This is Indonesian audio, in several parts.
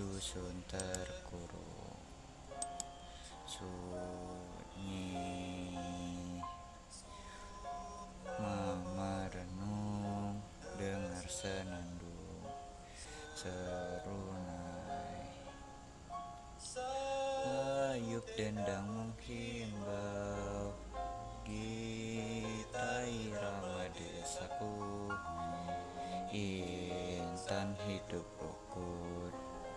dusun terkurung sunyi memerenung dengar senandung serunai. Ayuk dendang menghimbau gita irama desaku intan hidup rukun.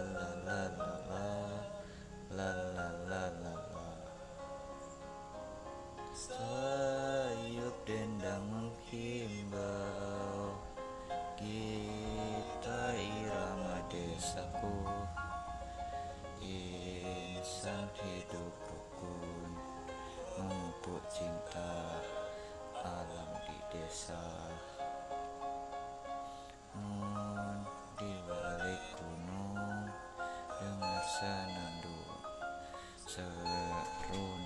la la la la la la la la la sayup dendang menghimbau kita irama desaku. Insan hidup rukun memupuk cinta alam di desa. 呃，罗。